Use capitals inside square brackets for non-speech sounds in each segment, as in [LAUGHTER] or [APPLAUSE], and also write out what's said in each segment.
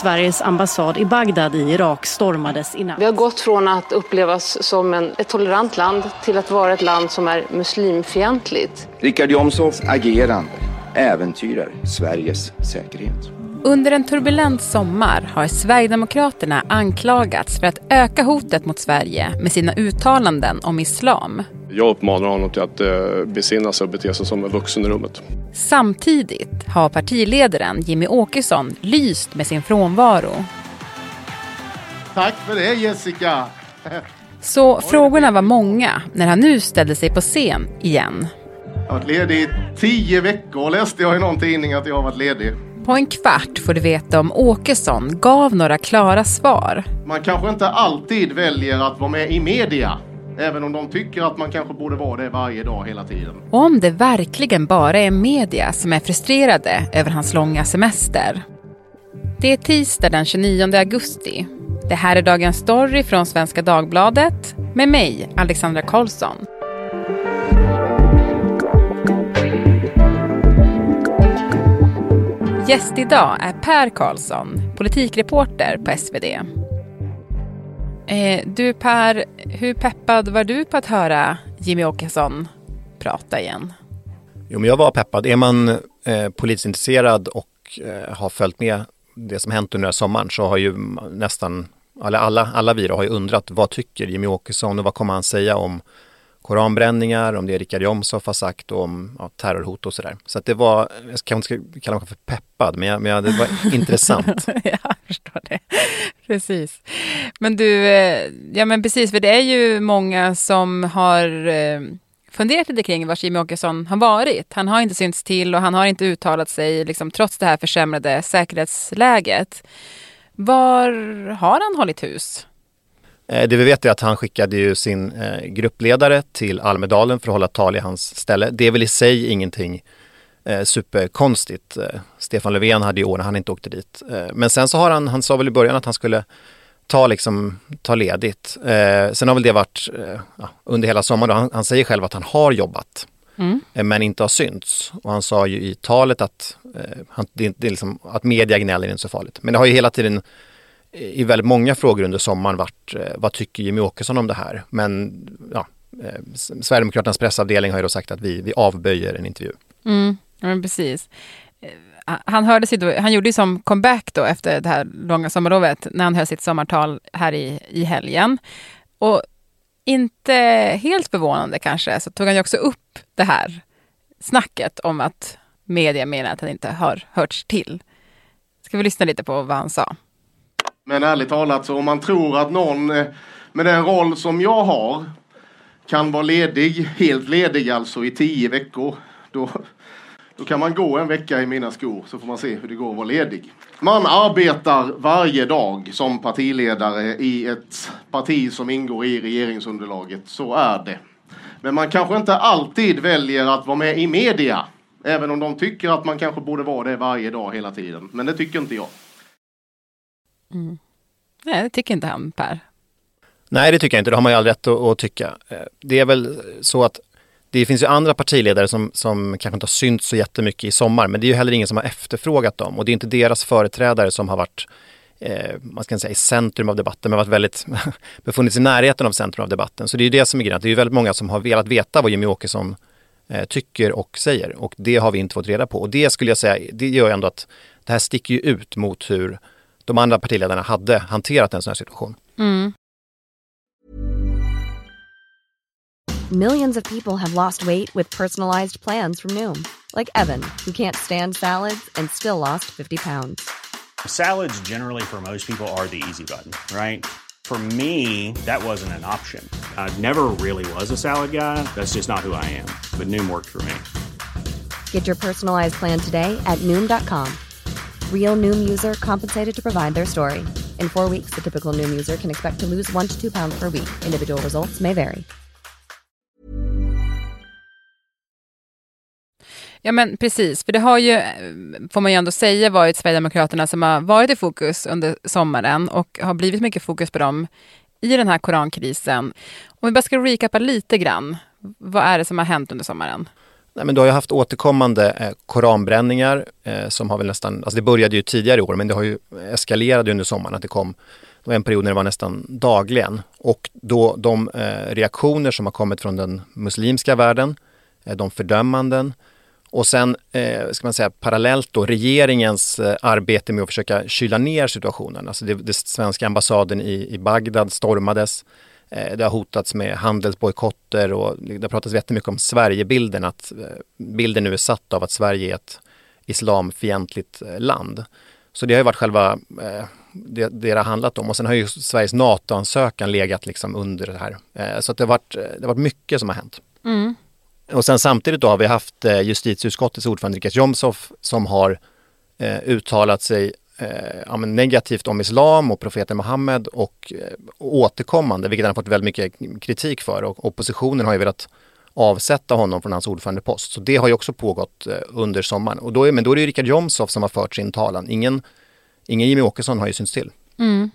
Sveriges ambassad i Bagdad i Irak stormades i natt. Vi har gått från att upplevas som en, ett tolerant land till att vara ett land som är muslimfientligt. Richard Jomshofs agerande äventyrar Sveriges säkerhet. Under en turbulent sommar har Sverigedemokraterna anklagats för att öka hotet mot Sverige med sina uttalanden om islam. Jag uppmanar honom till att eh, besinna sig och bete sig som en vuxen i rummet. Samtidigt har partiledaren Jimmy Åkesson lyst med sin frånvaro. Tack för det Jessica! Så frågorna var många när han nu ställde sig på scen igen. Jag har varit ledig i tio veckor läste jag i någon tidning att jag har varit ledig. På en kvart får du veta om Åkesson gav några klara svar. Man kanske inte alltid väljer att vara med i media. Även om de tycker att man kanske borde vara det varje dag hela tiden. Om det verkligen bara är media som är frustrerade över hans långa semester. Det är tisdag den 29 augusti. Det här är Dagens Story från Svenska Dagbladet med mig, Alexandra Karlsson. Gäst idag är Per Karlsson, politikreporter på SvD. Eh, du Per, hur peppad var du på att höra Jimmy Åkesson prata igen? Jo, men jag var peppad. Är man eh, politiskt intresserad och eh, har följt med det som hänt under sommaren så har ju nästan alla, alla, alla vi då har ju undrat vad tycker Jimmy Åkesson och vad kommer han säga om koranbränningar, om det Richard Jomshof har sagt och om ja, terrorhot och sådär. Så att det var, jag kanske inte kalla mig för peppad, men, jag, men jag, det var [LAUGHS] intressant. [LAUGHS] jag förstår det. [LAUGHS] Precis. Men du, eh, ja men precis, för det är ju många som har eh, funderat lite kring var Jimmie Åkesson har varit. Han har inte synts till och han har inte uttalat sig liksom, trots det här försämrade säkerhetsläget. Var har han hållit hus? Eh, det vi vet är att han skickade ju sin eh, gruppledare till Almedalen för att hålla tal i hans ställe. Det är väl i sig ingenting eh, superkonstigt. Stefan Löfven hade ju år när han inte åkte dit. Men sen så har han, han sa väl i början att han skulle ta, liksom, ta ledigt. sen har väl det varit ja, under hela sommaren. Han, han, säger själv att han har jobbat. Mm. Men inte har synts. Och han sa ju i talet att, han, det, det är liksom, att media gnäller inte så farligt. Men det har ju hela tiden i väldigt många frågor under sommaren varit eh, vad tycker Jimmy Åkesson om det här? Men ja, eh, Sverigedemokraternas pressavdelning har ju då sagt att vi, vi avböjer en intervju. Mm, men precis. Eh, han, hörde då, han gjorde ju som comeback då efter det här långa sommarlovet när han höll sitt sommartal här i, i helgen. Och inte helt förvånande kanske så tog han ju också upp det här snacket om att media menar att han inte har hörts till. Ska vi lyssna lite på vad han sa? Men ärligt talat, så om man tror att någon eh, med den roll som jag har kan vara ledig, helt ledig alltså i tio veckor, då, då kan man gå en vecka i mina skor så får man se hur det går att vara ledig. Man arbetar varje dag som partiledare i ett parti som ingår i regeringsunderlaget. Så är det. Men man kanske inte alltid väljer att vara med i media. Även om de tycker att man kanske borde vara det varje dag hela tiden. Men det tycker inte jag. Mm. Nej, det tycker inte han, Per. Nej, det tycker jag inte. Det har man ju all rätt att, att tycka. Eh, det är väl så att det finns ju andra partiledare som, som kanske inte har synts så jättemycket i sommar, men det är ju heller ingen som har efterfrågat dem och det är inte deras företrädare som har varit eh, man ska säga i centrum av debatten, men varit väldigt [LAUGHS] befunnit sig i närheten av centrum av debatten. Så det är ju det som är grejen, det är ju väldigt många som har velat veta vad Jimmy Åkesson eh, tycker och säger och det har vi inte fått reda på. Och det skulle jag säga, det gör ändå att det här sticker ju ut mot hur de andra partiledarna hade hanterat en sån här situation. Mm. Millions of people have lost weight with personalized plans from Noom. Like Evan, who can't stand salads and still lost 50 pounds. Salads generally for most people are the easy button, right? For me, that wasn't an option. I never really was a salad guy. That's just not who I am. But Noom worked for me. Get your personalized plan today at Noom.com. Real Noom user compensated to provide their story. In four weeks, the typical Noom user can expect to lose one to two pounds per week. Individual results may vary. Ja men precis, för det har ju, får man ju ändå säga, varit Sverigedemokraterna som har varit i fokus under sommaren och har blivit mycket fokus på dem i den här korankrisen. Om vi bara ska recapa lite grann, vad är det som har hänt under sommaren? Nej, men du har ju haft återkommande eh, koranbränningar eh, som har väl nästan, alltså det började ju tidigare i år men det har ju eskalerat under sommaren att det kom, det var en period när det var nästan dagligen och då de eh, reaktioner som har kommit från den muslimska världen, eh, de fördömanden och sen eh, ska man säga parallellt då regeringens eh, arbete med att försöka kyla ner situationen. Alltså det, det svenska ambassaden i, i Bagdad stormades. Eh, det har hotats med handelsbojkotter och det har pratats jättemycket om Sverigebilden, att eh, bilden nu är satt av att Sverige är ett islamfientligt eh, land. Så det har ju varit själva det, det har handlat om och sen har ju Sveriges NATO-ansökan legat liksom under det här. Så det, har varit, det har varit mycket som har hänt. Mm. Och sen samtidigt då har vi haft justitieutskottets ordförande Richard Jomshof som har uttalat sig eh, ja, negativt om islam och profeten Muhammed och eh, återkommande, vilket han har fått väldigt mycket kritik för och oppositionen har ju velat avsätta honom från hans ordförandepost. Så det har ju också pågått eh, under sommaren. Och då är, men då är det Richard Jomshof som har fört sin talan. Ingen, ingen Jimmy Åkesson har ju synts till. Mm.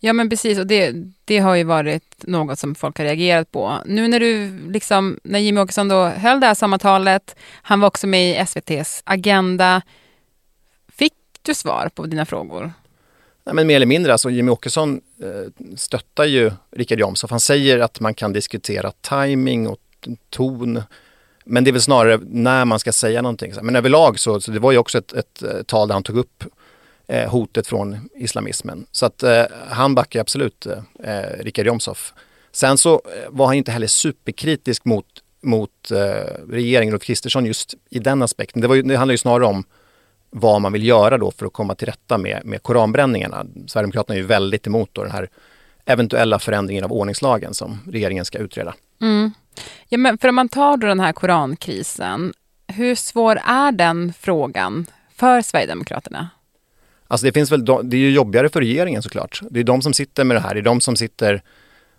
Ja men precis och det, det har ju varit något som folk har reagerat på. Nu när du liksom, när Jimmy Åkesson då höll det här sommartalet, han var också med i SVTs Agenda du svar på dina frågor? Nej, men mer eller mindre, alltså Jimmy Åkesson eh, stöttar ju Richard Jomshof. Han säger att man kan diskutera timing och ton. Men det är väl snarare när man ska säga någonting. Men överlag så, så det var ju också ett, ett, ett tal där han tog upp eh, hotet från islamismen. Så att eh, han backar absolut eh, eh, Richard Jomshof. Sen så eh, var han inte heller superkritisk mot, mot eh, regeringen och Kristersson just i den aspekten. Det, var ju, det handlar ju snarare om vad man vill göra då för att komma till rätta med, med koranbränningarna. Sverigedemokraterna är ju väldigt emot då den här eventuella förändringen av ordningslagen som regeringen ska utreda. Mm. Ja, men för om man tar då den här korankrisen, hur svår är den frågan för Sverigedemokraterna? Alltså det finns väl, det är ju jobbigare för regeringen såklart. Det är de som sitter med det här, det är de som sitter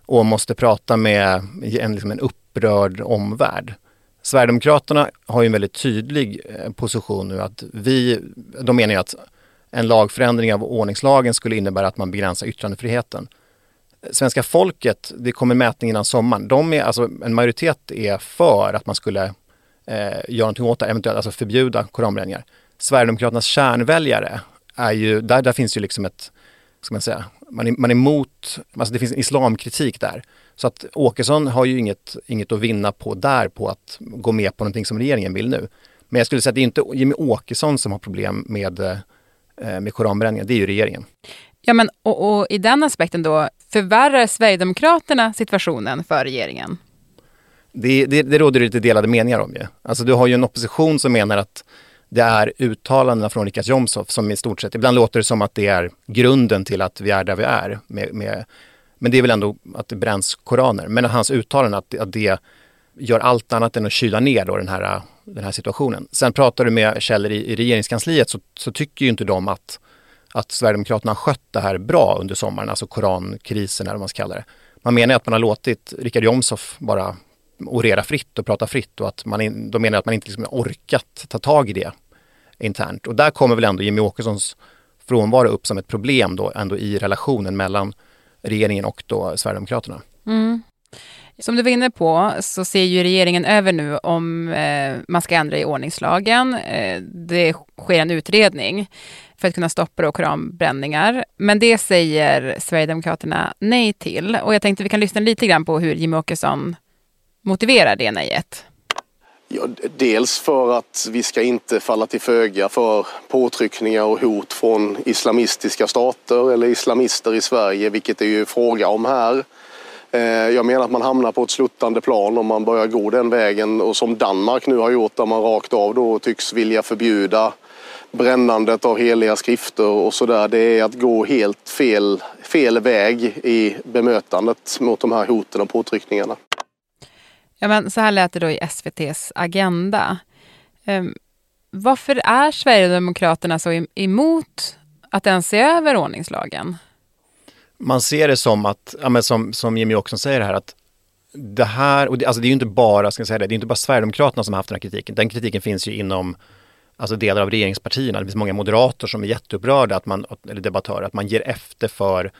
och måste prata med en, liksom en upprörd omvärld. Sverigedemokraterna har ju en väldigt tydlig eh, position nu att vi, de menar ju att en lagförändring av ordningslagen skulle innebära att man begränsar yttrandefriheten. Svenska folket, det kommer mätning innan sommaren, de är, alltså en majoritet är för att man skulle eh, göra någonting åt det, eventuellt alltså förbjuda koranbränningar. Sverigedemokraternas kärnväljare är ju, där, där finns ju liksom ett, ska man säga, man är, man är emot, alltså det finns en islamkritik där. Så att Åkesson har ju inget, inget att vinna på där på att gå med på någonting som regeringen vill nu. Men jag skulle säga att det är inte Jimmy Åkesson som har problem med, eh, med koranbränningen, det är ju regeringen. Ja, men och, och, i den aspekten då, förvärrar Sverigedemokraterna situationen för regeringen? Det, det, det råder lite delade meningar om ju. Alltså du har ju en opposition som menar att det är uttalandena från Richard Jomshof som i stort sett, ibland låter det som att det är grunden till att vi är där vi är med, med men det är väl ändå att det bränns koraner. Men hans uttalande att, att det gör allt annat än att kyla ner då den här, den här situationen. Sen pratar du med källor i, i regeringskansliet så, så tycker ju inte de att, att Sverigedemokraterna har skött det här bra under sommaren, alltså korankrisen eller vad man ska kalla det. Man menar att man har låtit Richard Jomshof bara orera fritt och prata fritt och att man in, de menar att man inte liksom orkat ta tag i det internt. Och där kommer väl ändå Jimmy Åkessons frånvaro upp som ett problem då ändå i relationen mellan regeringen och då Sverigedemokraterna. Mm. Som du var inne på så ser ju regeringen över nu om eh, man ska ändra i ordningslagen. Eh, det sker en utredning för att kunna stoppa då koranbränningar. Men det säger Sverigedemokraterna nej till. Och jag tänkte vi kan lyssna lite grann på hur Jimmie Åkesson motiverar det nejet. Ja, dels för att vi ska inte falla till föga för påtryckningar och hot från islamistiska stater eller islamister i Sverige, vilket det är ju fråga om här. Eh, jag menar att man hamnar på ett sluttande plan om man börjar gå den vägen och som Danmark nu har gjort där man rakt av då tycks vilja förbjuda brännandet av heliga skrifter och sådär. Det är att gå helt fel, fel väg i bemötandet mot de här hoten och påtryckningarna. Ja, men så här lät det då i SVTs Agenda. Um, varför är Sverigedemokraterna så emot att ens se över ordningslagen? Man ser det som att, ja, som, som Jimmy också säger här, att det här, och det, alltså det är ju inte bara, ska jag säga det, det är inte bara Sverigedemokraterna som har haft den här kritiken. Den kritiken finns ju inom alltså delar av regeringspartierna. Det finns många moderater som är jätteupprörda, att man, eller debattörer, att man ger efter för,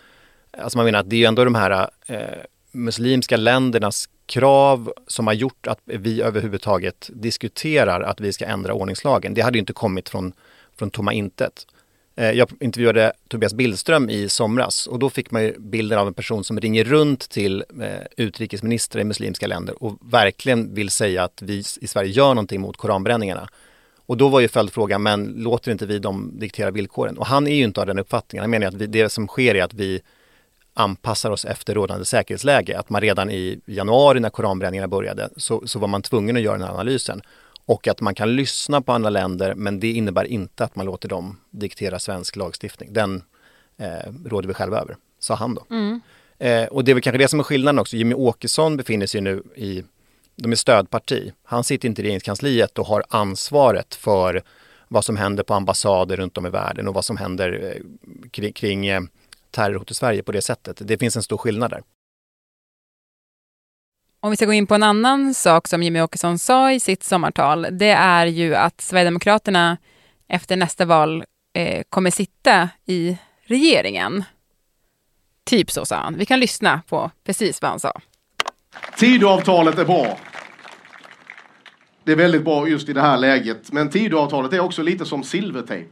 alltså man menar att det är ju ändå de här eh, muslimska ländernas krav som har gjort att vi överhuvudtaget diskuterar att vi ska ändra ordningslagen. Det hade ju inte kommit från, från tomma intet. Eh, jag intervjuade Tobias Billström i somras och då fick man ju bilden av en person som ringer runt till eh, utrikesministrar i muslimska länder och verkligen vill säga att vi i Sverige gör någonting mot koranbränningarna. Och då var ju följdfrågan, men låter inte vi dem diktera villkoren? Och han är ju inte av den uppfattningen. Han menar att vi, det som sker är att vi anpassar oss efter rådande säkerhetsläge. Att man redan i januari när koranbränningarna började så, så var man tvungen att göra den här analysen. Och att man kan lyssna på andra länder men det innebär inte att man låter dem diktera svensk lagstiftning. Den eh, råder vi själva över, sa han då. Mm. Eh, och det är väl kanske det som är skillnaden också. Jimmy Åkesson befinner sig nu i, de är stödparti. Han sitter inte i regeringskansliet och har ansvaret för vad som händer på ambassader runt om i världen och vad som händer eh, kring, kring eh, terrorhot i Sverige på det sättet. Det finns en stor skillnad där. Om vi ska gå in på en annan sak som Jimmy Åkesson sa i sitt sommartal, det är ju att Sverigedemokraterna efter nästa val eh, kommer sitta i regeringen. Typ så sa han. Vi kan lyssna på precis vad han sa. Tidöavtalet är bra. Det är väldigt bra just i det här läget. Men Tidöavtalet är också lite som silvertejp.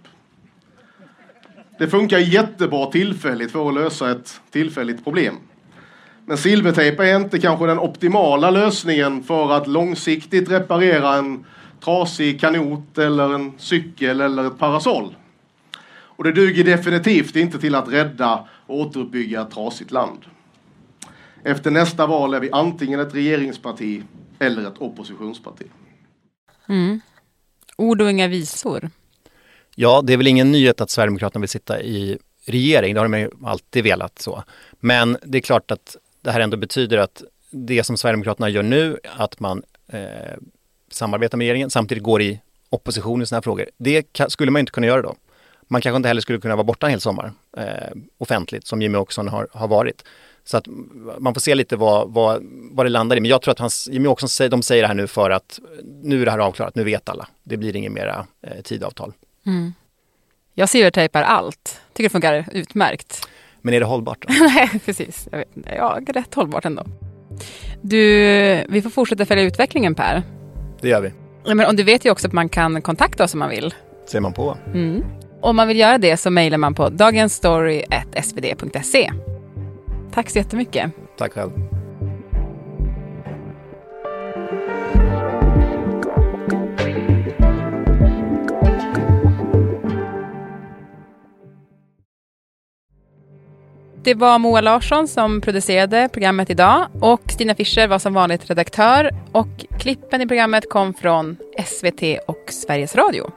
Det funkar jättebra tillfälligt för att lösa ett tillfälligt problem. Men silvertejp är inte kanske den optimala lösningen för att långsiktigt reparera en trasig kanot eller en cykel eller ett parasoll. Och det duger definitivt inte till att rädda och återuppbygga ett trasigt land. Efter nästa val är vi antingen ett regeringsparti eller ett oppositionsparti. Mm. Ord och inga visor. Ja, det är väl ingen nyhet att Sverigedemokraterna vill sitta i regering. Det har de ju alltid velat så. Men det är klart att det här ändå betyder att det som Sverigedemokraterna gör nu, att man eh, samarbetar med regeringen, samtidigt går i opposition i sådana här frågor. Det skulle man inte kunna göra då. Man kanske inte heller skulle kunna vara borta en hel sommar eh, offentligt, som Jimmy Åkesson har, har varit. Så att man får se lite vad, vad, vad det landar i. Men jag tror att hans, Jimmy Åkesson säger, de säger det här nu för att nu är det här avklarat, nu vet alla. Det blir inget mera eh, tidavtal. Mm. Jag silvertejpar allt. Tycker det funkar utmärkt. Men är det hållbart? [LAUGHS] Nej, precis. Jag vet inte. Ja, rätt hållbart ändå. Du, vi får fortsätta följa utvecklingen Per. Det gör vi. Men, och du vet ju också att man kan kontakta oss om man vill. Ser man på. Mm. Om man vill göra det så mejlar man på dagensstory.svd.se. Tack så jättemycket. Tack själv. Det var Moa Larsson som producerade programmet idag och Stina Fischer var som vanligt redaktör och klippen i programmet kom från SVT och Sveriges Radio.